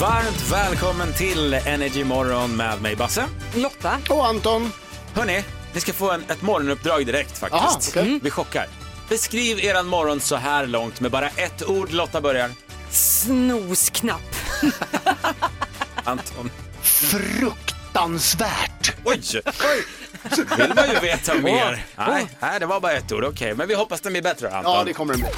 Varmt välkommen till Energy Morgon med mig Basse. Lotta. Och Anton. Hörni, ni ska få en, ett morgonuppdrag direkt faktiskt. Aha, okej. Mm. Vi chockar. Beskriv eran morgon så här långt med bara ett ord. Lotta börjar. Snosknapp. Anton. Fruktansvärt. Oj! Oj. vill man ju veta mer. Nej, nej, det var bara ett ord. Okej, men vi hoppas den blir bättre Anton. Ja, det kommer den bli.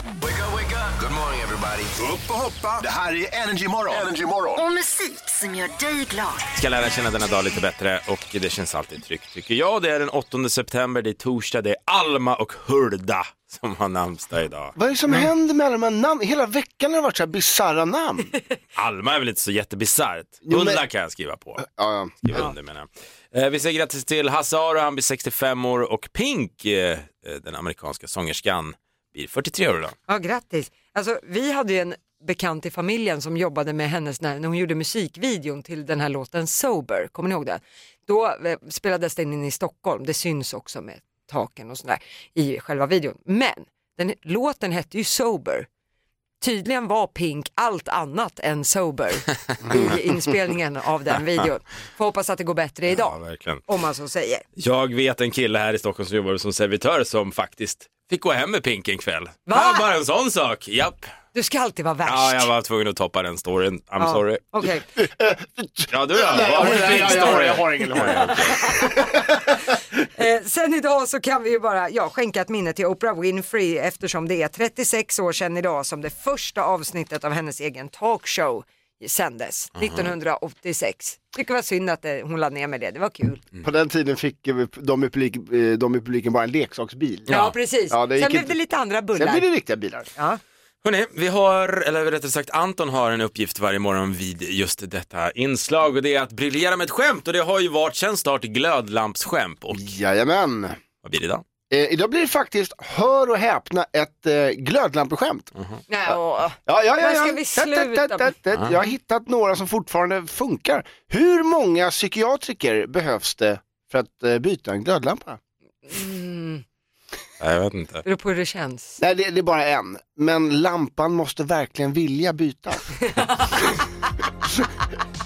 Good morning everybody. Upp och hoppa. Det här är Energy Morgon. Energy Morgon. Och musik som gör dig glad. ska lära känna denna dag lite bättre och det känns alltid tryggt tycker jag. Det är den 8 september, det är torsdag, det är Alma och Hulda som har namnsdag idag. Vad är det som händer med alla de här namnen? Hela veckan har det varit så här bisarra namn. Alma är väl inte så jättebisarrt? Men- Hulda kan jag skriva på. ja, ja. Skriva under menar jag. Eh, Vi säger grattis till Hasse Aro, han blir 65 år och Pink, eh, den amerikanska sångerskan, blir 43 år idag. Ja, grattis. Alltså, vi hade ju en bekant i familjen som jobbade med hennes när, hon gjorde musikvideon till den här låten Sober, kommer ni ihåg det? Då eh, spelades den in i Stockholm, det syns också med taken och sådär i själva videon. Men den, låten hette ju Sober. Tydligen var Pink allt annat än sober i inspelningen av den videon. Får hoppas att det går bättre Ja, idag, verkligen. om man så säger. Jag vet en kille här i Stockholm som jobbar som servitör som faktiskt fick gå hem med Pink en kväll. Va? Ja, bara en sån sak, japp. Du ska alltid vara värst. Ja, jag var tvungen att toppa den storyn. I'm Ja, sorry. Okej. Ja, du då? Vad har du story? jag har ingen. Eh, sen idag så kan vi ju bara ja, skänka ett minne till Oprah Winfrey eftersom det är 36 år sedan idag som det första avsnittet av hennes egen talkshow sändes 1986. Tycker det var synd att det, hon lade ner med det, det var kul. På den tiden fick eh, de i, publik, eh, de i publiken bara en leksaksbil. Ja, precis. Ja, det gick Sen blev inte- det lite andra Sen bullar. blir det riktiga bilar. Ja. Hörrni, vi har, eller rättare sagt Anton har en uppgift varje morgon vid just detta inslag och det är att briljera med ett skämt och det har ju varit sedan start glödlampsskämt och Jajamän. vad blir det idag? Eh, idag blir det faktiskt, hör och häpna, ett eh, glödlampeskämt. Nej, och, Ja, ja, ja, ska vi sluta? Jag har hittat några som fortfarande funkar. Hur många psykiatriker behövs det för att eh, byta en glödlampa? mm, Nej, jag vet inte. beror på hur det känns. Nej, det, det är bara en. Men lampan måste verkligen vilja byta.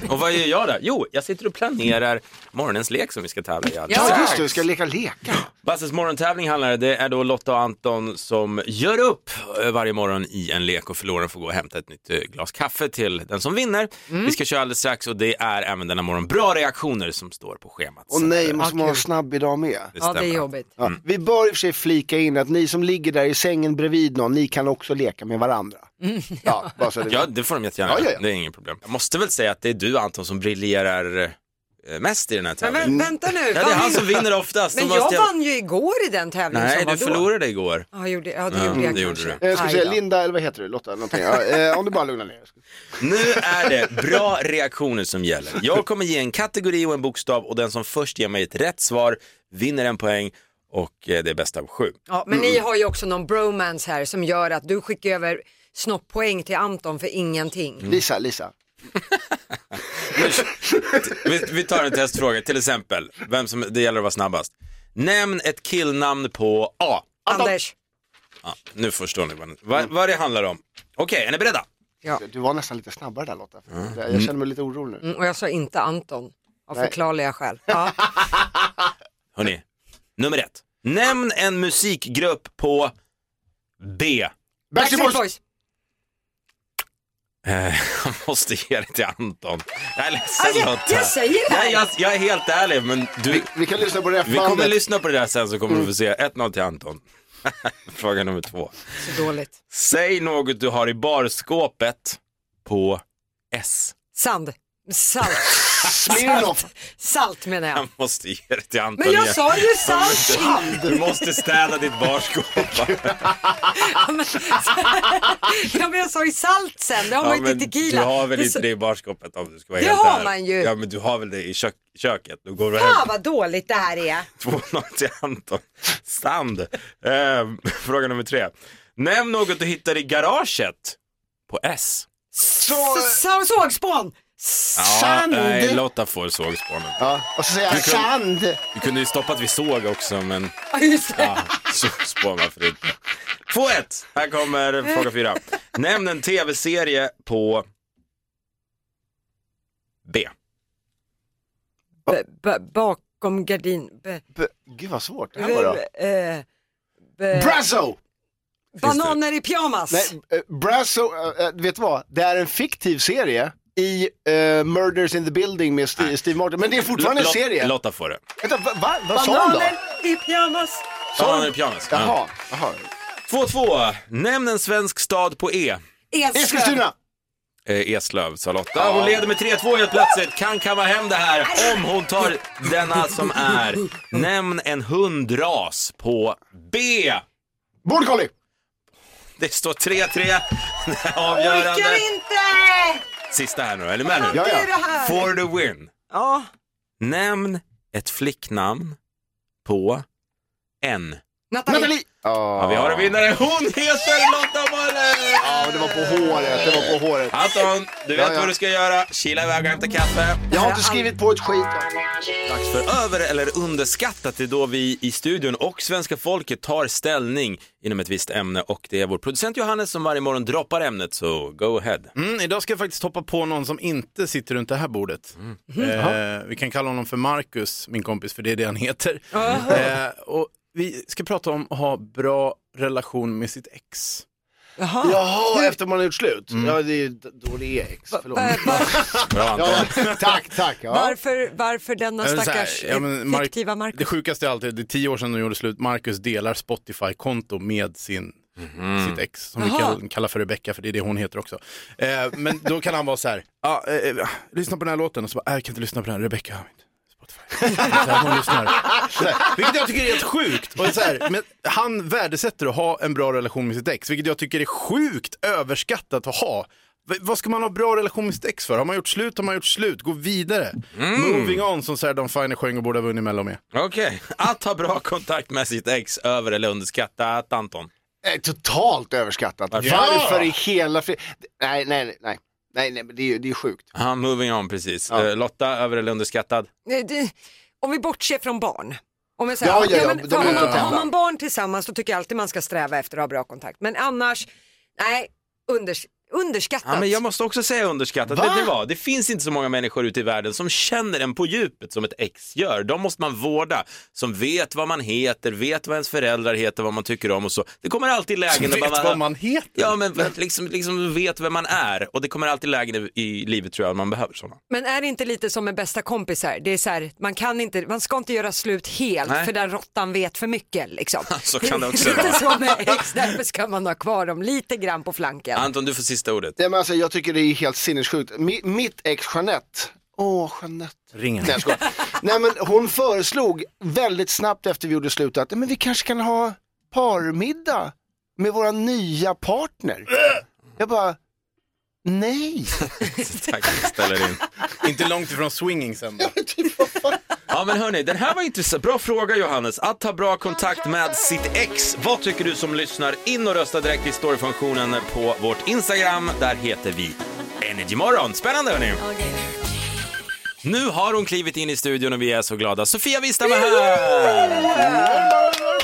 Och vad gör jag då? Jo, jag sitter och planerar morgonens lek som vi ska tävla i. Ja. Ja, just det, vi ska leka leka. Basses morgontävling handlar det, är då Lotta och Anton som gör upp eh, varje morgon i en lek och förloraren får gå och hämta ett nytt eh, glas kaffe till den som vinner. Vi ska köra alldeles strax och det är även denna morgon bra reaktioner som står på schemat. Och nej, att, måste man vara snabb idag med. det Ja, det är jobbigt. Ja. Vi bör i och för sig flika in att ni som ligger där i sängen bredvid någon, ni kan också leka med varandra. Ja, bara så det Ja, det får de jättegärna Ja, ja, ja. Det är inget problem. Jag måste väl säga att det är du Anton som briljerar eh, mest i den här Men tävlingen. vä- vänta nu, Ja, det är han som vinner oftast. men jag vann ju igår i den tävlingen Nej, du förlorade igår. Ja, gjorde, ja det Ja, gjorde jag det gjorde kanske. du. Jag ska säga. Linda, eller vad heter du, Lotta? Någonting. Ja, eh, om du bara lugnar ner. Nu är det bra reaktioner som gäller. Jag kommer ge en kategori och en bokstav och den som först ger mig ett rätt svar vinner en poäng och eh, det är bäst av sju. Ja, men ni har ju också någon bromance här som gör att du skickar över snopppoäng till Anton för ingenting. Lisa, Lisa. Vi, vi tar en testfråga, till exempel, vem som, det gäller att vara snabbast. Nämn ett killnamn på A. Anders. Ja, nu förstår ni vad, vad, vad det handlar om. Okej, är ni beredda? Ja. Du var nästan lite snabbare där Lotta. Jag jag känner mig lite orolig nu. Mm, och jag sa inte Anton av Nej. förklarliga skäl. Ja. Hörni, nummer ett. Nämn en musikgrupp på B. Backstreet Boys! Boys. Eh, Jag måste ge det till Anton. Jag är ledsen Alltså, Lotta. jag säger det här. Nej, jag, jag är helt ärlig, men du, Vi kan lyssna på det här vi kommer lyssna på det där sen så kommer du få se. 1-0 till Anton. Fråga nummer två. Så dåligt. Säg något du har i barskåpet på S. Sand. Salt. Smirnoff. Salt menar jag. Jag måste ge det till Anton Men jag sa ju salt. Du måste städa ditt barskåp. Ja, men jag sa ju salt sen, det har man ju till tequila. du har väl Det inte det i barskåpet om du ska vara Det helt har ärlig. man ju. Ja men du har väl det i kök köket. Då går du Fan hem. vad dåligt det här är. 2-0 till Anton. Sand. Eh, fråga nummer tre. Nämn något du hittar i garaget på S. Så, Så- Sågspån. Ja, Sand. nej, Lotta får sågspånet. ja, och så säger jag sand. Du kunde ju stoppat vid såg också men Ja, just det. ja, sågspån varför inte. 2-1. Här kommer fråga fyra. Nämn en tv-serie på b- b- bakom gardin... B- B- Gud vad svårt det här var då. eh, b- Brasso! bananer i pyjamas. Nej, eh, Brasso, eh, eh, vet du vad? Det är en fiktiv serie i eh, Murders in the Building med Steve, Steve Martin. Men det är fortfarande en serie. Lotta får det. Vänta, va, va, vad sa hon då? Bananer i pyjamas. Bananer i pyjamas. Ja. Jaha, jaha. 2-2. Nämn en svensk stad på E. Eskilstuna! Eh, Eslöv sa Lotta. Hon leder med 3-2 helt plötsligt. Kan kamma hem det här om hon tar denna som är. Nämn en hundras på B. Border collie! Det står 3-3. Det är Avgörande. Sista här nu, är ni med nu? Ja, ja. For the win. Ja. Nämn ett flicknamn på N. Nathalie. Nathalie! Ja, vi har en vinnare. Hon heter Lotta Möller! Ja, det var på håret, det var på håret. Anton, du vet Ja, ja. vad du ska göra. Kila iväg och hämta kaffe. Jag har inte skrivit på ett skit. Dags för över eller underskattat. Det är då vi i studion och svenska folket tar ställning inom ett visst ämne och det är vår producent Johannes som varje morgon droppar ämnet, så go ahead. Mm, idag ska jag faktiskt hoppa på någon som inte sitter runt det här bordet. Eh, vi kan kalla honom för Marcus, min kompis, för det är det han heter. Eh, och vi ska prata om att ha bra relation med sitt ex. Jaha. Jaha, efter man har gjort slut? Ja, det är då det är ex. Förlåt. Va- va- Bra Anton. Ja, tack, tack. Ja. varför, varför denna så här, stackars ja, men Mark- fiktiva Marcus? Det sjukaste är alltid, det är tio år sedan de gjorde slut, Marcus delar Spotify-konto med sin, sitt ex, som vi Jaha. kall, kallar för Rebecca, för det är det hon heter också. Eh, men då kan han vara så här, ah, eh, eh, lyssna på den här låten, och så bara, äh, jag kan inte lyssna på den, Rebecca har inte Spotify. Vilket jag tycker är helt sjukt. Och så här, men han värdesätter att ha en bra relation med sitt ex, vilket jag tycker är sjukt överskattat att ha. V- vad ska man ha bra relation med sitt ex för? Har man gjort slut har man gjort slut, gå vidare. Moving on som Serdar Finer sjöng och borde ha vunnit Mello med. Okej, att ha bra kontakt med sitt ex, över eller underskattat Anton. Eh, Totalt överskattat. Varför? Varför i hela fri... Nej, nej, nej. Nej, nej, men det är ju det är sjukt. Ja, moving on precis. Ja. Eh, Lotta, över eller underskattad? Nej, det- Om vi bortser från barn. Om jag säger, Ja, ja, ja, men, de för är har, man, har man barn tillsammans så tycker jag alltid man ska sträva efter att ha bra kontakt. Men annars, nej, unders, underskattat. Ja, men jag måste också säga underskattat. Va? Vet ni vad? Det finns inte så många människor ute i världen som känner en på djupet som ett ex gör. De måste man vårda. Som vet vad man heter, vet vad ens föräldrar heter, vad man tycker om och så. Det kommer alltid lägen där Vet vad man heter? Ja, men liksom, liksom vet vem man är. Och det kommer alltid lägen i, i livet tror jag att man behöver sådana. Men är det inte lite som med bästa kompisar? Det är så här, man, kan inte, man ska inte göra slut helt Nej. för den råttan vet för mycket. Liksom. Så kan det också lite vara. så med ex, därför ska man ha kvar dem lite grann på flanken. Anton, du får sista ordet. Nej, men alltså, jag tycker det är helt sinnessjukt. Mi, mitt ex Jeanette, åh Jeanette. Ring Nej, jag skojar. Nej men hon föreslog väldigt snabbt efter vi gjorde slut att men vi kanske kan ha parmiddag med våra nya partner. Jag bara, nej. Tack, ställer in. Inte långt ifrån swinging sen då. Ja men hörni, den här var intressant. Bra fråga Johannes. Att ha bra kontakt med sitt ex. Vad tycker du som lyssnar? In och rösta direkt i storyfunktionen på vårt Instagram. Där heter vi Energymorgon. Spännande hörni. Nu har hon klivit in i studion och vi är så glada. Sofia Wistam är här!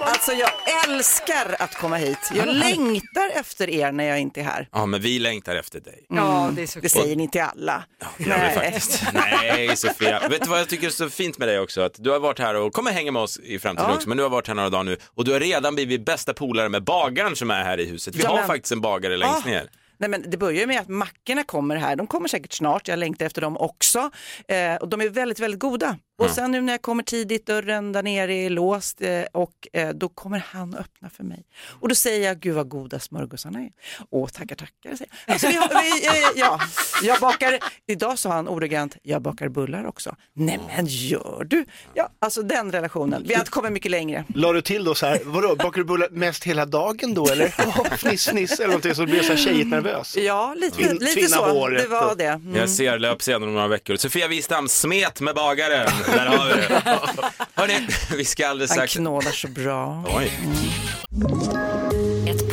Alltså jag älskar att komma hit. Jag längtar efter er när jag inte är här. Ja men vi längtar efter dig. Ja, det är så Det säger ni till alla. Gör vi faktiskt. Nej Sofia. Vet du vad jag tycker är så fint med dig också? Att du har varit här och kommer hänga med oss i framtiden Ja. också. Men du har varit här några dagar nu och du har redan blivit bästa polare med bagaren som är här i huset. Vi Ja, har men- faktiskt en bagare längst Ja. ner. Nej, men det börjar med att mackorna kommer här. De kommer säkert snart. Jag längtar efter dem också. Eh, och de är väldigt, väldigt goda. Och sen nu när jag kommer tidigt, dörren där nere är låst eh, och eh, då kommer han öppna för mig. Och då säger jag, gud vad goda smörgåsarna är. Åh, tackar, tackar. jag. Alltså, vi vi, eh, ja, jag bakar, idag sa han ordagrant, jag bakar bullar också. Nej men gör du? Ja, alltså den relationen. Vi har inte kommit mycket längre. La du till då så här, vadå, bakar du bullar mest hela dagen då eller? Oh, fniss, fniss eller någonting så blir så här tjejigt nervös. Ja, lite, Tvin- lite tvinna så. håret Det var och- det. Mm. Jag ser löpsedeln om några veckor. Sofia Wistam, smet med bagaren. Där har vi det. Hörni, vi ska alldeles Han strax... knådar så bra. Oj. Ett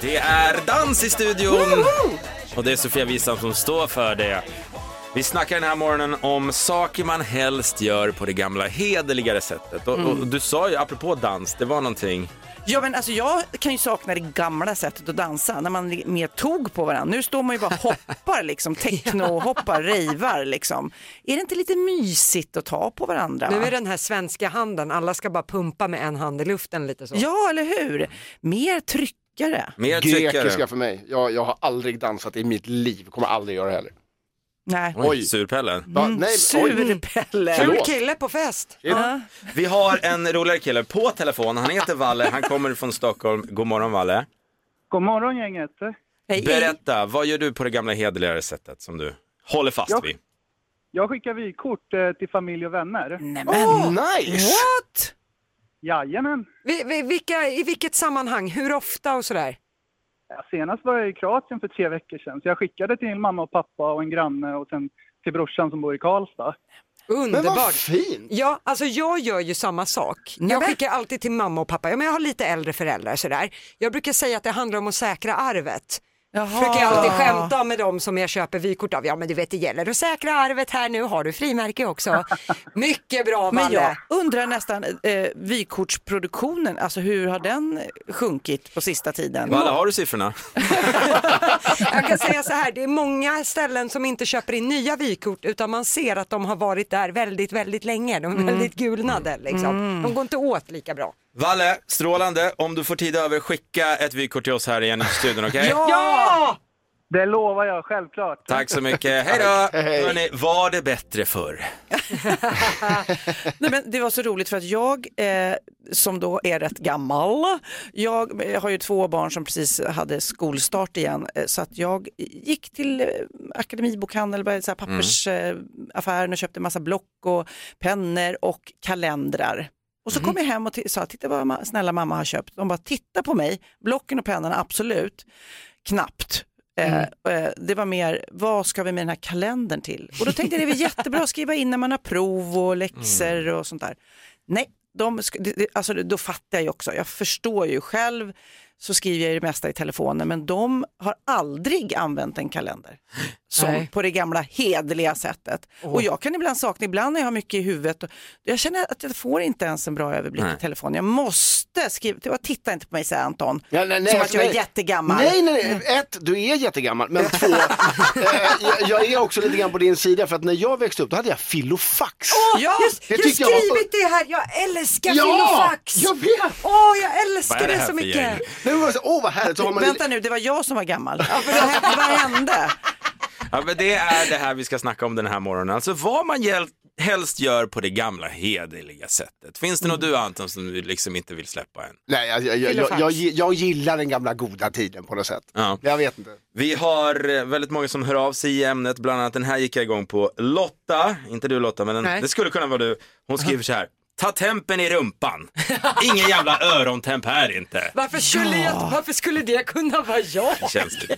Det är dans i studion och det är Sofia Wistam som står för det. Vi snackar den här morgonen om saker man helst gör på det gamla hederligare sättet. Och, och du sa ju apropå dans, det var någonting. Ja men alltså jag kan ju sakna det gamla sättet att dansa när man mer tog på varandra. Nu står man ju bara och hoppar liksom, techno-hoppar, rejvar liksom. Är det inte lite mysigt att ta på varandra? Nu är den här svenska handen, alla ska bara pumpa med en hand i luften lite så. Ja eller hur? Mer tryckare. Mer Grekiska tryckare. för mig. Jag, jag har aldrig dansat i mitt liv, kommer aldrig göra det heller. Nej. Oj, surpellen. Va? Nej, oj. Surpelle. Kul Förlåt. kille på fest. Ja. Vi har en roligare kille på telefon, han heter Valle, han kommer från Stockholm. God morgon Valle. God morgon gänget. Hej. Berätta, vad gör du på det gamla hederligare sättet som du håller fast Ja. vid? Jag skickar vykort eh, till familj och vänner. Nej, Oh, men. nice! What? Jajamän. Vi, vi, vilka, I vilket sammanhang, hur ofta och sådär? Ja, senast var jag i Kroatien för tre veckor sedan. Så jag skickade till mamma och pappa och en granne och sen till brorsan som bor i Karlstad. Men vad Underbart. fint! Ja, alltså jag gör ju samma sak. Jag Nämen. skickar alltid till mamma och pappa. Ja, men jag har lite äldre föräldrar sådär. Jag brukar säga att det handlar om att säkra arvet. Jaha. Försöker jag alltid skämta med dem som jag köper vykort av. Ja men du vet det gäller att säkra arvet här nu. Har du frimärke också? Mycket bra Men Valle. jag undrar nästan, eh, vykortsproduktionen, alltså hur har den sjunkit på sista tiden? Valle, har du siffrorna? Jag kan säga så här, det är många ställen som inte köper in nya vykort utan man ser att de har varit där väldigt, väldigt länge. De är väldigt gulnade liksom. De går inte åt lika bra. Valle, strålande. Om du får tid över, skicka ett vykort till oss här igen i studion, okej? Ja! Det lovar jag självklart. Tack så mycket. Hej då! Hörrni, var det bättre förr? Nej, men det var så roligt för att jag, eh, som då är rätt gammal, jag, jag har ju två barn som precis hade skolstart igen, eh, så att jag gick till eh, Akademibokhandeln, började så här pappersaffären och köpte massa block och pennor och kalendrar. Och så kom jag hem och sa, titta vad ma- snälla mamma har köpt. De bara, titta på mig, blocken och pennorna, absolut, knappt. Eh, eh, det var mer, vad ska vi med den här kalendern till? Och då tänkte jag det är jättebra att skriva in när man har prov och läxor och sånt där. Nej, de, alltså, då fattar jag ju också, jag förstår ju själv så skriver jag det mesta i telefonen men de har aldrig använt en kalender. Som Nej. på det gamla hedliga sättet. Och jag kan ibland sakna, ibland när jag har mycket i huvudet, och jag känner att jag får inte ens en bra överblick Nej. i telefonen. Jag måste skriva, titta inte på mig säger Anton, Ja, nej, nej, som att alltså, jag är nej. jättegammal. Nej, nej, nej. Ett, du är jättegammal. Men två, eh, jag, jag är också lite grann på din sida för att när jag växte upp då hade jag filofax. Ja, Det jag har tyckte jag var- skrivit det här, jag älskar Ja, filofax! jag vet. Åh, jag Vad älskar det det, här så för mycket! åh vad härligt, så har man Vänta nu, det var jag som var gammal. Vad hände? Vad hände? Ja, men det är det här vi ska snacka om den här morgonen. Alltså vad man helst gör på det gamla hederliga sättet. Finns det något du Anton som du liksom inte vill släppa än? Nej, jag, jag, jag, jag, jag, gillar den gamla goda tiden på något sätt. Ja. Jag vet inte. Vi har eh, väldigt många som hör av sig i ämnet, bland annat den här gick jag igång på. Lotta, inte du Lotta, men den, det skulle kunna vara du. Hon skriver så här. Ta tempen i rumpan. Ingen jävla örontemp här inte. Varför skulle, jag, varför skulle det kunna vara jag? Det känns du.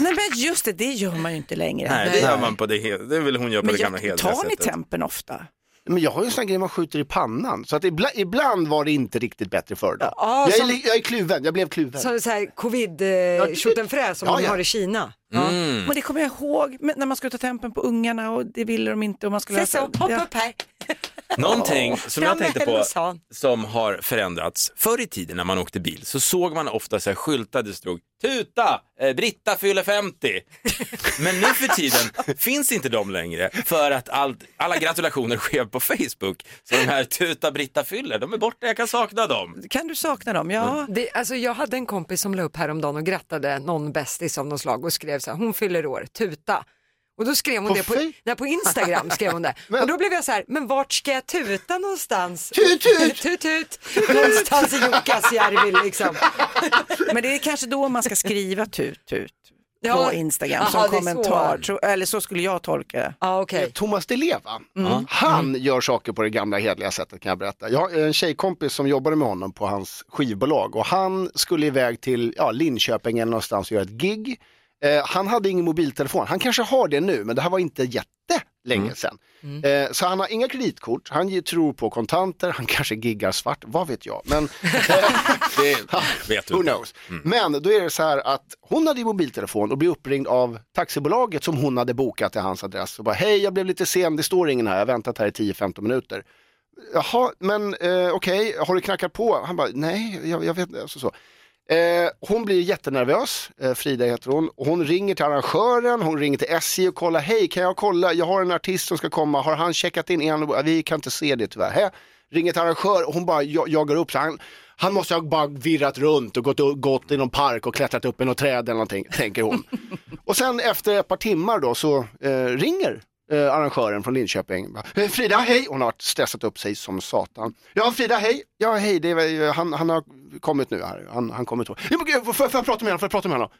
Nej men just det, det gör man ju inte längre. Nej, det gör man på det, det vill hon göra på Men det gamla jag, hederliga tar ni sättet. tempen ofta? Men jag har ju en sån här grej man skjuter i pannan. Så att ibland, ibland var det inte riktigt bättre förr då. Ja, jag, är, som- li- jag är kluven, jag blev kluven. Så, så här covid eh, tjottenfrä som Ja, de ja. har i Kina. Mm. Men det kommer jag ihåg men när man skulle ta tempen på ungarna och det ville de inte och man skulle... Se så, hoppa Ja. upp här. Någonting som jag tänkte på som har förändrats. Förr i tiden när man åkte bil så såg man ofta så här skyltar där det stod tuta, eh, Britta fyller 50. Men nu för tiden finns inte de längre för att allt, alla gratulationer sker på Facebook. Så de här tuta Britta fyller, de är borta, jag kan sakna dem. Kan du sakna dem? Ja. Det, alltså jag hade en kompis som la upp häromdagen och grattade någon bästis av något slag och skrev så här, hon fyller år, tuta. Och då skrev hon På det på, nej, på Instagram. skrev hon det. Men- Och då blev jag så här, men vart ska jag tuta någonstans? Tut, tut! tut, tut. Någonstans i Jukkasjärvi liksom. Men det är kanske då man ska skriva tut tut Ja. på Instagram Aha, som så. kommentar. Tro- Eller så skulle jag tolka det. Ja okej. Thomas Di Leva, Mm. han gör saker på det gamla hedliga sättet kan jag berätta. Jag har en tjejkompis som jobbade med honom på hans skivbolag och han skulle iväg till ja, Linköping eller någonstans och göra ett gig. Eh, han hade ingen mobiltelefon, han kanske har det nu, men det här var inte jättelänge sedan. Eh, så han har inga kreditkort, han tror på kontanter, han kanske giggar svart, vad vet jag. Men, Det vet du Who knows? Men då är det så här att hon hade mobiltelefon och blev uppringd av taxibolaget som hon hade bokat till hans adress. Och bara, hej jag blev lite sen, det står ingen här, jag har väntat här i 10-15 minuter. Jaha, men eh, okej, har du knackat på? Han bara, nej, jag, jag vet inte. Så, så. Eh, hon blir jättenervös, eh, Frida heter hon, hon ringer till arrangören, hon ringer till SJ och kollar, hej kan jag kolla, jag har en artist som ska komma, har han checkat in? Han, vi kan inte se det tyvärr. Hä? Ringer till arrangör och hon bara ja- jagar upp, så han, han måste ha bara virrat runt och gått, gått i någon park och klättrat upp i något träd eller någonting, tänker hon. och sen efter ett par timmar då så eh, ringer eh, arrangören från Linköping. "Eh, Frida, hej! Hon har stressat upp sig som satan. Ja, Frida, hej! Ja, hej, det är, han, han har kommit nu här. Han, han kommer gud, Får jag prata med honom? Får jag prata med honom?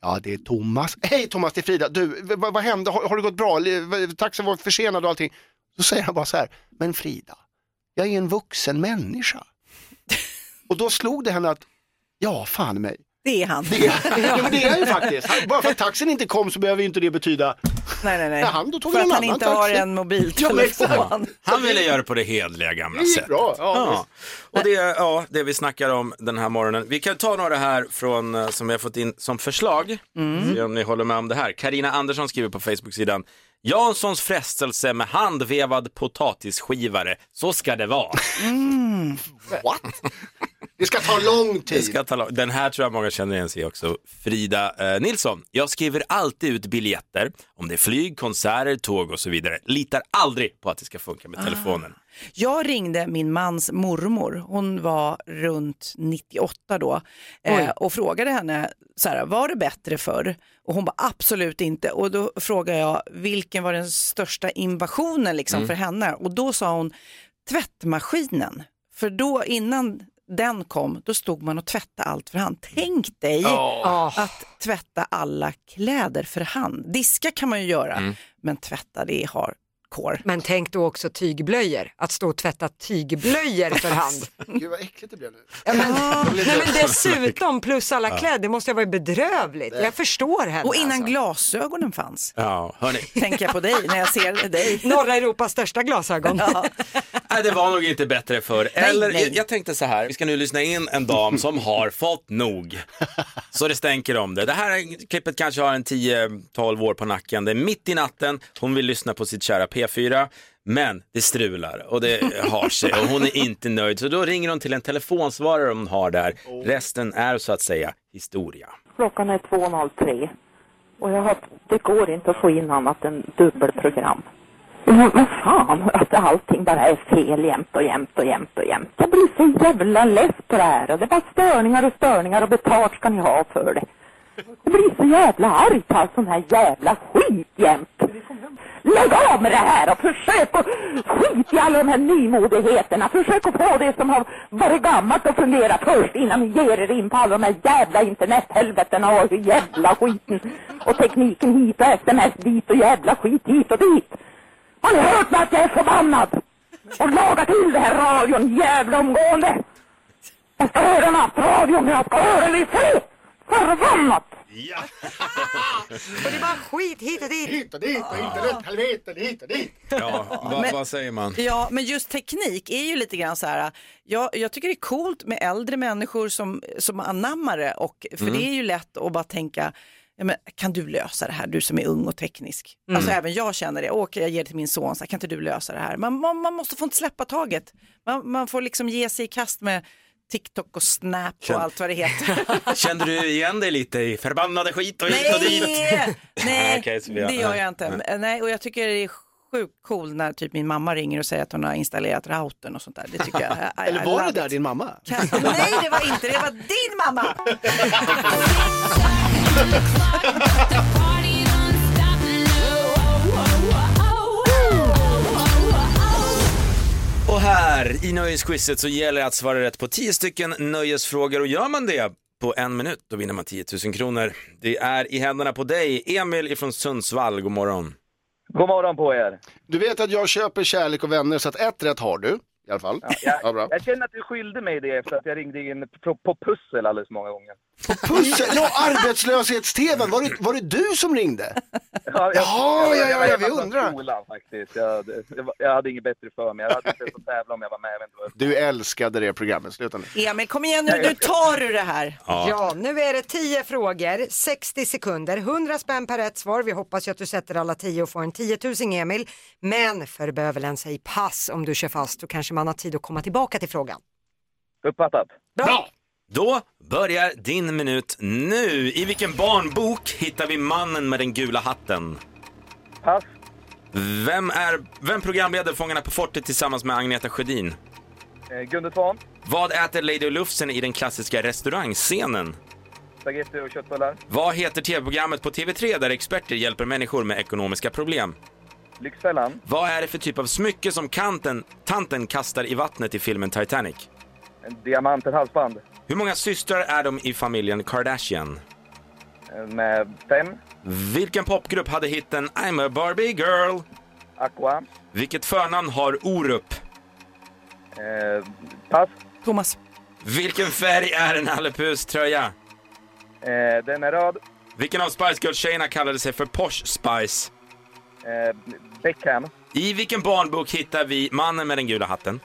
Ja, det är Thomas. Hej Thomas, det är Frida. Du, vad, vad hände? Har, har det gått bra? Taxin var försenad och allting. Så säger han bara så här, men Frida, jag är en vuxen människa. och då slog det henne att, ja, fan mig. Det är han. Det är, ja, men det är han ju faktiskt. Han, bara för att taxin inte kom så behöver ju inte det betyda Nej, nej, nej. Ja, han- då tog För att han inte taxi. har en Ja, mobiltelefon. exakt. Han ville göra det på det hedliga gamla Det gick sättet. bra, ja, Ja. Och det är ja, det vi snackar om den här morgonen. Vi kan ta några här från, eh, som vi har fått in som förslag. Se om ni håller med om det här. Karina Andersson skriver på Facebook-sidan. Janssons frestelse med handvevad potatisskivare. Så ska det vara. What? Det ska ta lång Det tid. ska ta lång- Den här tror jag många känner igen sig i också. Frida eh, Nilsson. Jag skriver alltid ut biljetter om det är flyg, konserter, tåg och så vidare. Litar aldrig på att det ska funka med telefonen. Jag ringde min mans mormor, hon var runt 98 då, eh, och frågade henne, så här, var det bättre förr? Och hon bara absolut inte. Och då frågade jag, vilken var den största invasionen liksom för henne? Och då sa hon, tvättmaskinen. För då innan den kom, då stod man och tvättade allt för hand. Tänk dig att tvätta alla kläder för hand. Diska kan man ju göra, men tvätta det har kår. Men tänk då också tygblöjor, att stå och tvätta tygblöjor för hand. Gud vad äckligt det blev nu. Ja, men, nej, men dessutom plus alla kläder, det måste ha varit bedrövligt. Jag förstår henne. Och innan alltså. glasögonen fanns, Ja, hörni. tänker jag på dig när jag ser dig. Norra Europas största glasögon. Nej, det var nog inte bättre förr. Nej, Eller, nej. Jag, jag tänkte så här, vi ska nu lyssna in en dam som har fått nog. Så det stänker om det. Det här klippet kanske har en 10-12 år på nacken. Det är mitt i natten, hon vill lyssna på sitt kära P4. Men det strular och det har sig och hon är inte nöjd. Så då ringer hon till en telefonsvarare hon har där. Resten är så att säga historia. Klockan är 2.03 och jag har, det går inte att få in annat än dubbelprogram. Men vad fan, att allting bara är fel jämt och jämt och jämt och jämt. Jag blir så jävla less på det här och det är bara störningar och störningar och betalt ska ni ha för det. Jag blir så jävla arg på all sån här jävla skit jämt. Lägg av med det här och försök att skit i alla de här nymodigheterna. Försök att få det som har varit gammalt att fungera först innan ni ger er in på alla de här jävla internethelvetena och jävla skiten. Och tekniken hit och sms dit och jävla skit hit och dit. Har ni hört mig att jag är förbannad? Och laga till det här radion jävla omgående. Jag ska höra nattradion, jag ska höra den i fred. Förbannat! Och det är bara skit hit och dit. Hit och dit och internet, helvete, hit och dit. Ja, vad, Men- vad säger man? Ja, men just teknik är ju lite grann så här, jag, jag tycker det är coolt med äldre människor som, som anammar det, och, för det är ju lätt att bara tänka, ja, men, kan du lösa det här, du som är ung och teknisk? Alltså även jag känner det, åker jag ger det till min son, så här, kan inte du lösa det här? Man, man, man måste få inte släppa taget, man, man får liksom ge sig i kast med TikTok och Snap och allt vad det heter. Kände du igen dig lite i förbannade skit och hit och dit? Nej, Sofia. det gör jag inte. Nej, och jag tycker det är sjukt cool när typ min mamma ringer och säger att hon har installerat routern och sånt där. Det tycker jag. I- Eller var det där din mamma? Nej, det var inte det. var din mamma. Och här i nöjesquizet så gäller det att svara rätt på 10 stycken nöjesfrågor och gör man det på en minut då vinner man 10 000 kronor. Det är i händerna på dig, Emil ifrån Sundsvall, god morgon. God morgon på er. Du vet att jag köper kärlek och vänner så att ett rätt har du. I alla fall. Jag, Ja, bra. jag känner att du skyllde mig det efter att jag ringde in på, på pussel alldeles många gånger. Pussel, ja, arbetslöshets-tvn, var det, var det du som ringde? Ja, Jaha, ja, ja, ja, vi jag undrar. på skolan faktiskt. Jag, jag, jag hade inget bättre för mig. Jag hade inte fått tävla om jag var med. Jag vet inte jag- Du älskade det programmet, sluta nu. Emil, kom igen nu, nu tar du det här. Ja. nu är det 10 frågor, 60 sekunder, 100 spänn per rätt svar. Vi hoppas ju att du sätter alla 10 och får en 10 000 Emil. Men för bövelen, säg pass om du kör fast, då kanske man har tid att komma tillbaka till frågan. Uppfattat. Bra! Då börjar din minut nu. I vilken barnbok hittar vi mannen med den gula hatten? Pass. Vem, är, vem programleder Fångarna på fortet tillsammans med Agneta Sjödin? Eh, Gunde Svan, Vad äter Lady Lufsen i den klassiska restaurangscenen? spagetti och köttbullar. Vad heter tv-programmet på TV3 där experter hjälper människor med ekonomiska problem? Lyxfällan, Vad är det för typ av smycke som kanten, tanten kastar i vattnet i filmen Titanic? en diamant, ett halsband. Hur många systrar är de i familjen Kardashian? Eh, Med fem. Vilken popgrupp hade hitten I'm a Barbie girl? Aqua. Vilket förnamn har Orup? Eh, pass. Thomas. Vilken färg är en Nalle tröja? Eh, den är röd. Vilken av Spice Girls-tjejerna kallade sig för Posh Spice? Eh, Beckham. I vilken barnbok hittar vi mannen med den gula hatten?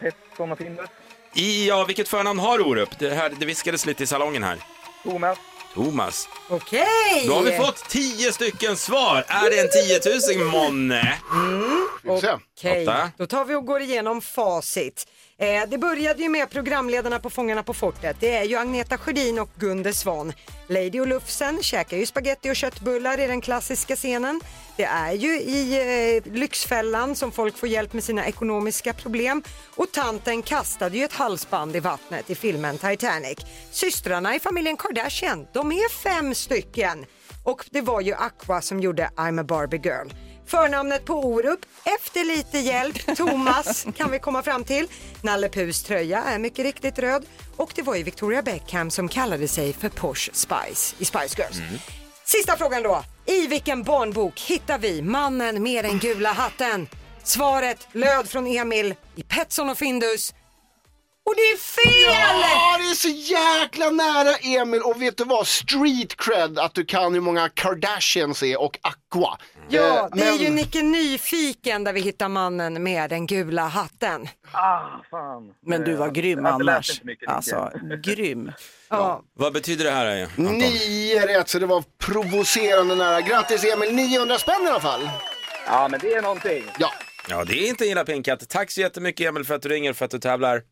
Petson och Findus. I, ja, vilket förnamn har Orup? Det, här, det viskades lite i salongen här. Thomas. Thomas. Okej! Då har vi fått tio stycken svar. Är det en 10 000 månne? Okej, Lotta? då tar vi och går igenom facit. Eh, det började ju med programledarna på Fångarna på fortet. Det är ju Agneta Sjödin och Gunde Svan. Lady och Lufsen käkar ju spaghetti och köttbullar i den klassiska scenen. Det är ju i eh, Lyxfällan som folk får hjälp med sina ekonomiska problem. Och tanten kastade ju ett halsband i vattnet i filmen Titanic. Systrarna i familjen Kardashian, de är fem stycken. Och det var ju Aqua som gjorde I'm a Barbie girl. Förnamnet på Orup, efter lite hjälp, Thomas kan vi komma fram till. Nalle Puhs tröja är mycket riktigt röd och det var ju Victoria Beckham som kallade sig för Posh Spice i Spice Girls. Sista frågan då. I vilken barnbok hittar vi mannen med den gula hatten? Svaret löd från Emil i Petson och Findus. Och det är fel! Ja, det är så jäkla nära Emil och vet du vad? Street cred att du kan hur många Kardashians är och Aqua. Ja, Eh, det är men- ju Nicke Nyfiken där vi hittar mannen med den gula hatten. Ah, fan. Men du var Eh, grym läst annars. mycket. Alltså, grym. Ja. Vad betyder det här Anton? Nio rätt, så det var provocerande nära. Grattis Emil, 900 spänn i alla fall. Ja, men det är någonting. Ja. Ja, det är inte illa pinkat. Tack så jättemycket Emil för att du ringer för att du tävlar.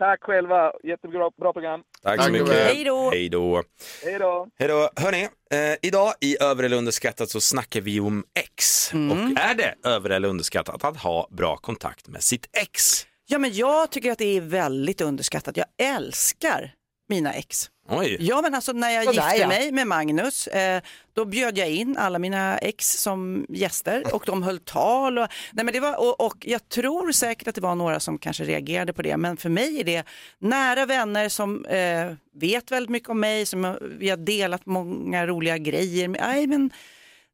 Tack själva. Jättebra bra program. Tack, Tack så mycket. gubben. Hej då. Hej då. Hej då. Hej då. Hörni, eh, idag i Över eller underskattat så snackar vi om ex. Mm. Och är det över eller underskattat att ha bra kontakt med sitt ex? Ja, men jag tycker att det är väldigt underskattat. Jag älskar mina ex. Oj. Ja, men alltså när jag Sådär, gifte ja. mig med Magnus, eh, då bjöd jag in alla mina ex som gäster och de höll tal. Och, nej, men det var, och, och jag tror säkert att det var några som kanske reagerade på det, men för mig är det nära vänner som eh, vet väldigt mycket om mig, som vi har delat många roliga grejer med. Nej, men,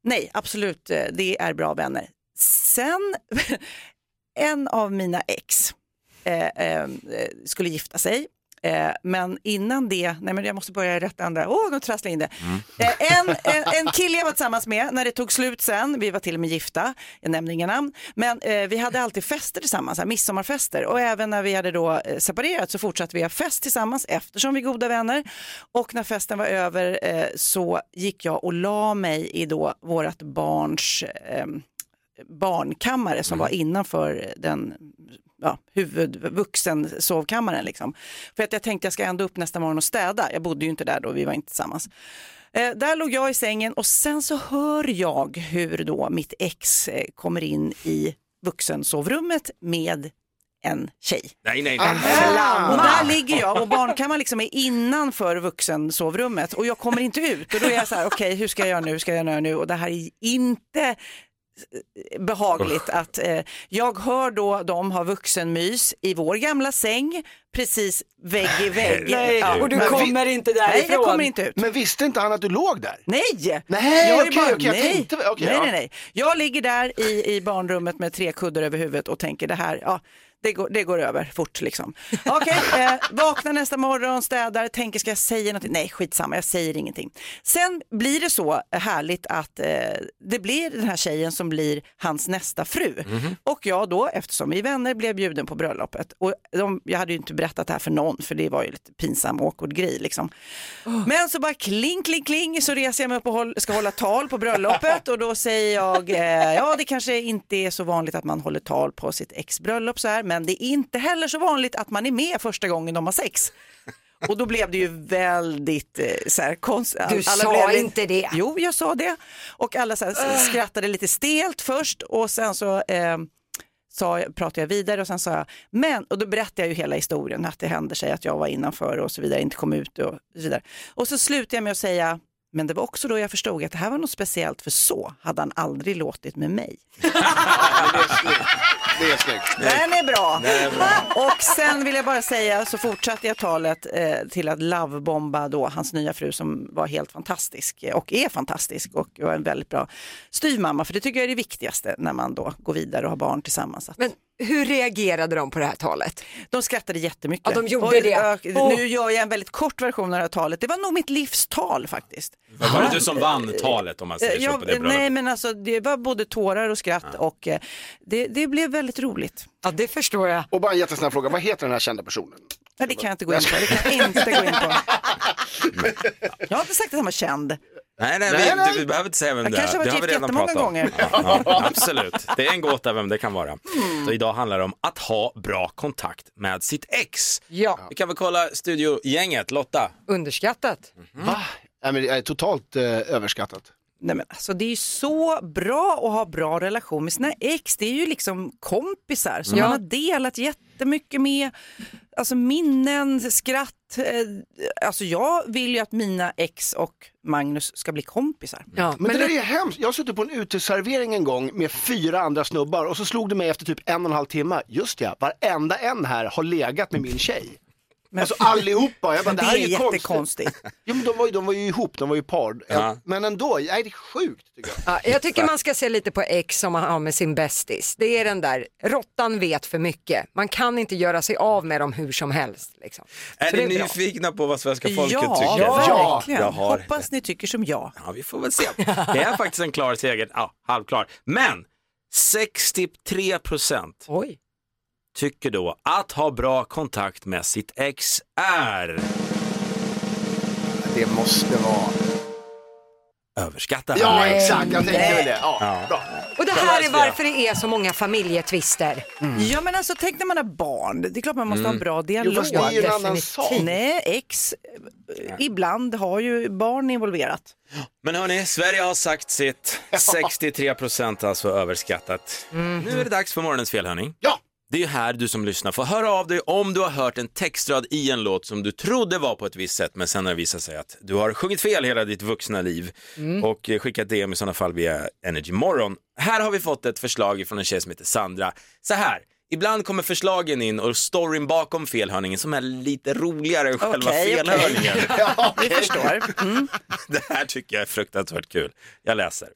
nej, absolut, eh, det är bra vänner. Sen, en av mina ex eh, eh, skulle gifta sig. Eh, men innan det, nej men jag måste börja i rätt ända, åh nu trasslar jag in det. Eh, en, en, en kille jag var tillsammans med, när det tog slut sen, vi var till och med gifta, jag nämner inga namn, men eh, vi hade alltid fester tillsammans, här, midsommarfester. Och även när vi hade då eh, separerat så fortsatte vi ha fest tillsammans eftersom vi är goda vänner. Och när festen var över så gick jag och la mig i då vårat barns barnkammare som var innanför den ja, huvudvuxen sovkammaren. Liksom. För att jag tänkte jag ska ändå upp nästa morgon och städa. Jag bodde ju inte där då, vi var inte tillsammans. Eh, där låg jag i sängen och sen så hör jag hur då mitt ex eh, kommer in i vuxensovrummet med en tjej. Nej, nej, nej. Och där ligger jag och barnkammaren liksom är innanför vuxensovrummet och jag kommer inte ut. Och då är jag så här, okej hur ska jag göra nu, hur ska jag göra nu? Och det här är inte eh, behagligt att eh, jag hör då de har vuxenmys i vår gamla säng precis vägg i vägg. Nej, och du men- kommer inte Nej, därifrån. jag kommer inte ut. Men visste inte han att du låg där? Nej! Nej, jag nej. tänkte- nej, ja. nej, nej. Jag ligger där i, i barnrummet med tre kuddar över huvudet och tänker det här, ja, det går, det går över fort liksom. Okej, eh, vaknar nästa morgon, städar, tänker ska jag säga någonting? Nej, skitsamma, jag säger ingenting. Sen blir det så härligt att eh, det blir den här tjejen som blir hans nästa fru. Och jag då, eftersom vi är vänner, blev bjuden på bröllopet. Och de, jag hade ju inte berättat det här för någon, för det var ju lite pinsam awkward grej liksom. Men så bara kling, kling, kling så reser jag mig upp och håll, ska hålla tal på bröllopet och då säger jag, eh, ja det kanske inte är så vanligt att man håller tal på sitt ex bröllop så här, men det är inte heller så vanligt att man är med första gången de har sex. Och då blev det ju väldigt eh, så här, konst... Du sa inte det. Jo, jag sa det. Och alla så här, skrattade lite stelt först och sen så eh, sa, pratade jag vidare och sen sa jag, men, och då berättade jag ju hela historien, att det hände sig att jag var innanför och så vidare, inte kom ut och så vidare. Och så slutade jag med att säga, men det var också då jag förstod att det här var något speciellt, för så hade han aldrig låtit med mig. Det är snyggt. Den är bra. Den är bra. Och sen vill jag bara säga så fortsatte jag talet eh, till att lovebomba då hans nya fru som var helt fantastisk eh, och är fantastisk och var en väldigt bra styvmamma för det tycker jag är det viktigaste när man då går vidare och har barn tillsammans. Att... Men hur reagerade de på det här talet? De skrattade jättemycket. Ja, de gjorde och, det. Åh. Nu gör jag en väldigt kort version av det här talet. Det var nog mitt livstal faktiskt. Var det du som vann talet om man säger så Ja, på det bröllopet? nej men alltså det var både tårar och skratt och eh, det, det blev väldigt roligt. Ja det förstår jag. Och bara en jättesnabb fråga, vad heter den här kända personen? Nej, det kan jag inte gå in på. Det kan jag inte gå in på. Jag har inte sagt att han var känd. Nej, nej, Nej, vi, nej. Du, vi behöver inte säga vem Jag det är. Det har vi redan pratat om. gånger. Ja, ja, absolut, det är en gåta vem det kan vara. Så idag handlar det om att ha bra kontakt med sitt ex. Ja. Vi kan väl kolla studiogänget. Lotta? Underskattat. Va? Nej, men det är totalt eh, överskattat. Nej, men alltså, det är ju så bra att ha bra relation med sina ex. Det är ju liksom kompisar som Ja. man har delat jättemycket med. Alltså minnen, skratt. Eh, alltså jag vill ju att mina ex och Magnus ska bli kompisar. Ja, Men, det där är hemskt. Jag har suttit på en uteservering en gång med fyra andra snubbar och så slog det mig efter typ en och en halv timme. Just ja, varenda en här har legat med min tjej. Alltså allihopa. Jag bara, det, Det här är är jättekonstigt. Ja, men de, var ju, de var ju ihop, de var ju par. Ja. Men ändå, nej, det är sjukt tycker jag. Ja, jag tycker man ska se lite på ex som man har med sin bästis. Det är den där, råttan vet för mycket. Man kan inte göra sig av med dem hur som helst. Liksom. Är Så ni bra. nyfikna på vad svenska folket Ja, tycker? verkligen. Jag har... Hoppas ni tycker som jag. Ja, vi får väl se. Det är faktiskt en klar seger, ja, halvklar. Men 63 procent Oj. Tycker då att ha bra kontakt med sitt ex är Det måste vara. överskattat. Ja, exakt, jag tänkte väl det. Ja, bra. Och det här är varför det är så många familjetvister. Ja men alltså tänk när man har barn, det är klart man måste ha en bra Jo, dialog. fast det är ju en annan definitivt. sak. Nej, ex eh, ibland har ju barn involverat. Men hörni, Sverige har sagt sitt. 63 procent alltså överskattat. Nu är det dags för morgonens felhörning. Ja, Det är här du som lyssnar får höra av dig om du har hört en textrad i en låt som du trodde var på ett visst sätt men sen har det visat sig att du har sjungit fel hela ditt vuxna liv och eh, skickat DM i sådana fall via Energy Morgon. Här har vi fått ett förslag från en tjej som heter Sandra. Så här, ibland kommer förslagen in och storyn bakom felhörningen som är lite roligare än själva okej. felhörningen. Vi förstår. Mm. Det här tycker jag är fruktansvärt kul. Jag läser.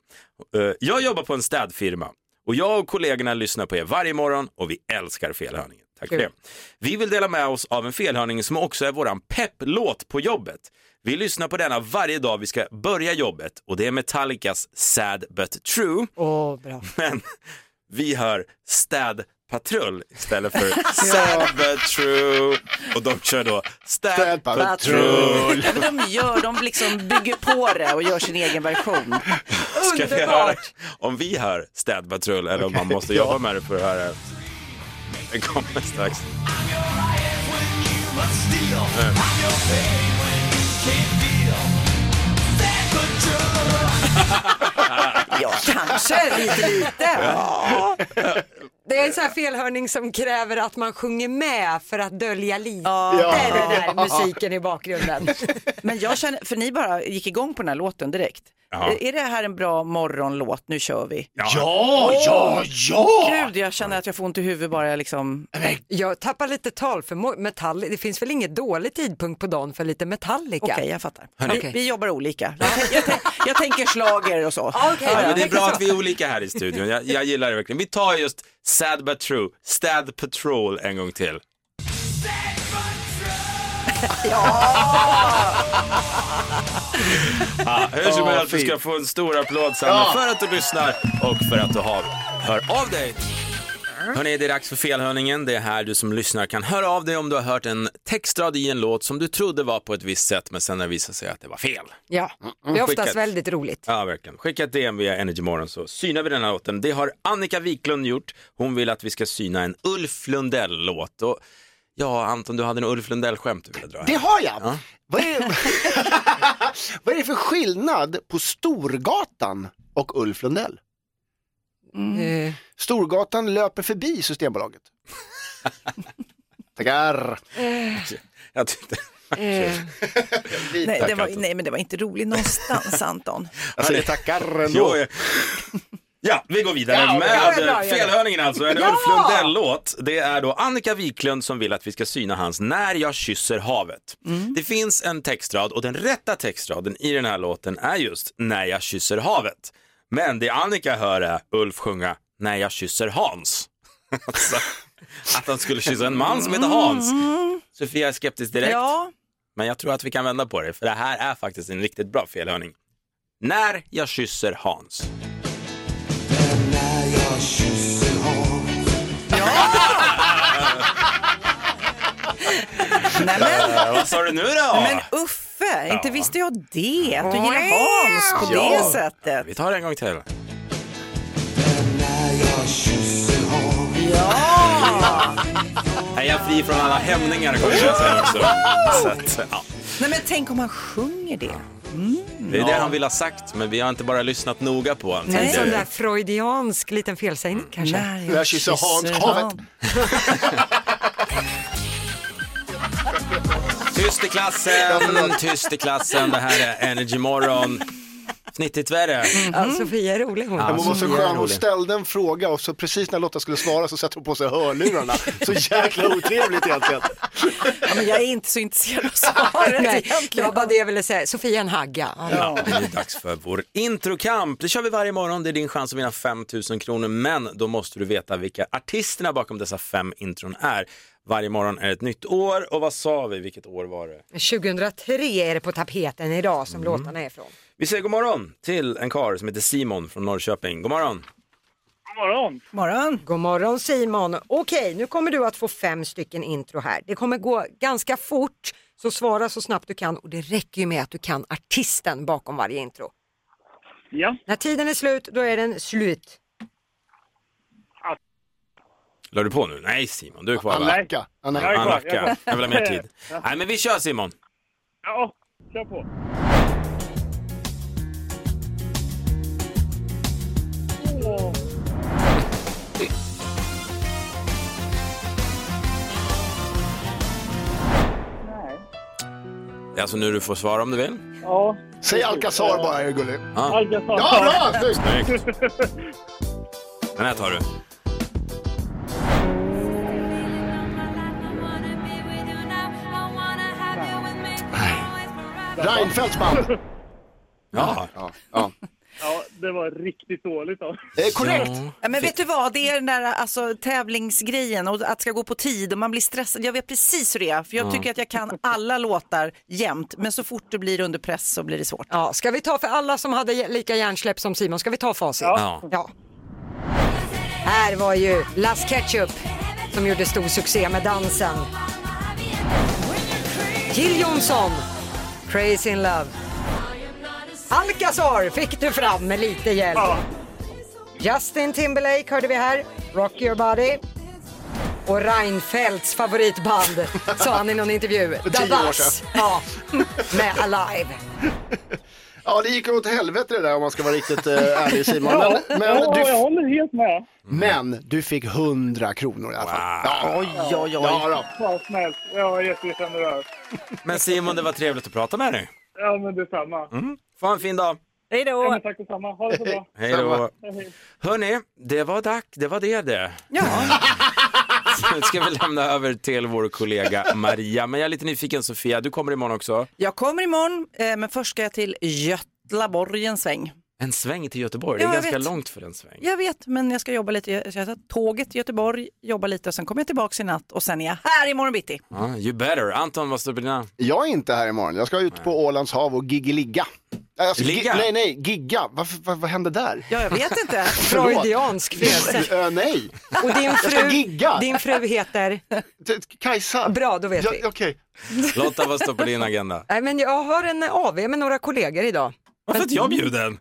Eh, Jag jobbar på en städfirma och jag och kollegorna lyssnar på er varje morgon och vi älskar felhörningen. Tack för det. Vi vill dela med oss av en felhörning som också är våran pepplåt på jobbet. Vi lyssnar på denna varje dag vi ska börja jobbet och det är Metallicas Sad But True. Åh, bra. Men vi hör städpatrull istället för True och de kör då Städ Patrull. Ja, men de, gör, de liksom bygger på det och gör sin egen version. Ska vi höra om vi hör städpatrull eller om man måste jobba med det för att höra? Det kommer strax. Ja, kanske lite lite. Det är en sån här felhörning som kräver att man sjunger med för att dölja lite Ja. den där musiken i bakgrunden. Men jag känner, för ni bara gick igång på den här låten direkt. Ja. Är det här en bra morgonlåt? Nu kör vi. ja, ja, ja! Gud, jag känner att jag får ont i huvudet bara jag liksom... Jag tappar lite tal för metall. Det finns väl ingen dålig tidpunkt på dagen för lite Metallica? Okej, jag fattar. Hörni. Vi, jobbar olika. Jag, jag, jag tänker slager och så. Okej, Ja, men det är bra så. att vi är olika här i studion. Jag, jag gillar det verkligen. Vi tar just Sad but true. Stad Patrol en gång till. Ja, hur som helst, du ska få en stor applåd Sanna Ja. för att du lyssnar och för att du har, hör av dig. Hörrni, det är dags för felhörningen. Det är här du som lyssnar kan höra av dig om du har hört en textrad i en låt som du trodde var på ett visst sätt men sen när det visar sig att det var fel. Ja, det är oftast ett- väldigt roligt. Ja, verkligen. Skicka ett DM via Energy Morgon så synar vi den här låten. Det har Annika Wiklund gjort. Hon vill att vi ska syna en Ulf Lundell-låt. Och ja, Anton, du hade en Ulf Lundell-skämt du ville dra. här. Det har jag. Ja. Vad, är, vad är det för skillnad på Storgatan och Ulf Lundell? Eh, Storgatan löper förbi Systembolaget. Tackar. Jag tyckte... eh, Nej, det var, Anton. nej, men det var inte roligt någonstans Anton. Jag säger tackar ändå. Ja. Vi går vidare Ja, med ja. felhörningen alltså. En Ja! Ulf Lundell-låt. Det är då Annika Wiklund som vill att vi ska syna hans När jag kysser havet. Mm. Det finns en textrad och den rätta textraden i den här låten är just När jag kysser havet. Men det Annika hör är Ulf sjunga När jag kysser Hans. alltså, att han skulle kyssa en man som heter Hans. Sofia är skeptisk direkt. Ja, Men jag tror att vi kan vända på det, för det här är faktiskt en riktigt bra felhörning. När jag kysser Hans. Nej men, Eh, vad sa du nu då? men Uffe, inte Ja. visste jag det, att du gillar Hans på Ja. det sättet. Vi tar det en gång till. Ja! Är jag fri från alla hämningar kommer jag säga också. Så att, ja. Nej men tänk om han sjunger det. Det är det han vill ha sagt, men vi har inte bara lyssnat noga på honom. en sån där freudiansk liten felsägning kanske. När Jag kysser Hans havet. Tyst i klassen, tyst i klassen. Det här är Energy Morgon. Snittigt värre. Ja, Sofia är rolig hon. Ja, Hon var så skön, hon rolig. ställde en fråga och så precis när Lotta skulle svara så satte hon på sig hörlurarna. Så jäkla otrevligt egentligen. Ja, men jag är inte så intresserad av svaret Nej, det egentligen. var bara det jag ville säga. Sofia är en hagga. Ja. Ja, det är dags för vår introkamp. Det kör vi varje morgon. Det är din chans att vinna 5 000 kronor. Men då måste du veta vilka artisterna bakom dessa fem intron är. Varje morgon är ett nytt år. Och vad sa vi? Vilket år var det? 2003 är det på tapeten idag som Mm. låtarna är ifrån. Vi säger god morgon till en karl som heter Simon från Norrköping. God morgon. God morgon. Morgon. God morgon Simon. Okej, nu kommer du att få fem stycken intro här. Det kommer gå ganska fort, så svara så snabbt du kan och det räcker ju med att du kan artisten bakom varje intro. Ja. När tiden är slut, då är den slut. La du på nu? Nej Simon, du är kvar va? Anlacka. Ah, nej. Jag är kvar, jag är Anlacka. kvar. Jag vill ha mer tid. Nej men vi kör Simon. Ja, kör på. Åh. Nej. Det är alltså nu du får svara om du vill. Ja. Säg Alcazar bara, är du gullig. Ja, Alcazar. Ja, bra! Snyggt. Den här tar du. Reinfeldts band. Ja. Ja, ja. Ja, det var riktigt dåligt. Då. Det är korrekt. Ja, men vet du vad, det är den där alltså, tävlingsgrejen och att det ska gå på tid och man blir stressad. Jag vet precis hur det är, för jag tycker att jag kan alla låtar jämt, men så fort det blir under press så blir det svårt. Ja, ska vi ta för alla som hade lika hjärnsläpp som Simon, ska vi ta facit? Ja. Ja. Här var ju Las Ketchup som gjorde stor succé med dansen. Jill Johnson, Crazy in Love. Alcazar fick du fram med lite hjälp. Justin Timberlake hörde vi här, Rock Your Body. Och Reinfeldts favoritband, sa han i någon intervju, tio år Buzz. sedan. Ja, med Alive. Ja, det gick åt helvete det där om man ska vara riktigt uh, ärlig Simon. Ja, Men, men, ja, jag du, håller helt med. men du fick 100 kronor i alla fall. Ja, Oj, oj, oj. ja. Vad snällt. Jag var jättegenerös. Men Simon, det var trevligt att prata med dig. Ja, men detsamma. Mm. Få en fin dag. Hej Ja, då! men tack detsamma. Ha det så bra. Hej då. Hörni, det var dack, det var det det. Ja, Nu ska vi lämna över till vår kollega Maria. Men jag är lite nyfiken Sofia, du kommer imorgon också. jag kommer imorgon, eh, men först ska jag till Götlaborg en sväng. En sväng till Göteborg, det är Ja, ganska vet. långt för en sväng. Jag vet, men jag ska jobba lite. Jag tar tåget till Göteborg, jobba lite och sen kommer jag tillbaka i natt och sen är jag här imorgon bitti. Ja, you better. Anton, vad står på dina? Jag är inte här imorgon, jag ska ut på Ålands hav och giggeligga. Alltså, Ligga? nej, nej, gigga. Varför, vad, vad hände där? Ja, jag vet inte. Freudiansk födelse. Ö, nej, Och din jag ska fru, gigga. din fru heter? Kajsa. Bra, då vet Ja, vi. Okej. Lotta, vad står på din agenda? Nej, men jag har en AV med några kollegor idag. Varför är inte jag bjuden?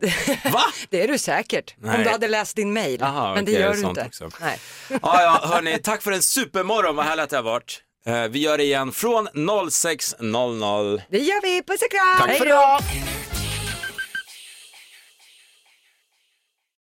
Va? Det är du säkert, om Nej. du hade läst din mail. Men det okej, gör du inte. också. Nej. Ja, ja, hörni, tack för en supermorgon, vad härligt det har varit. Eh, Vi gör det igen från 06.00. Det gör vi, puss och kram! Tack för idag.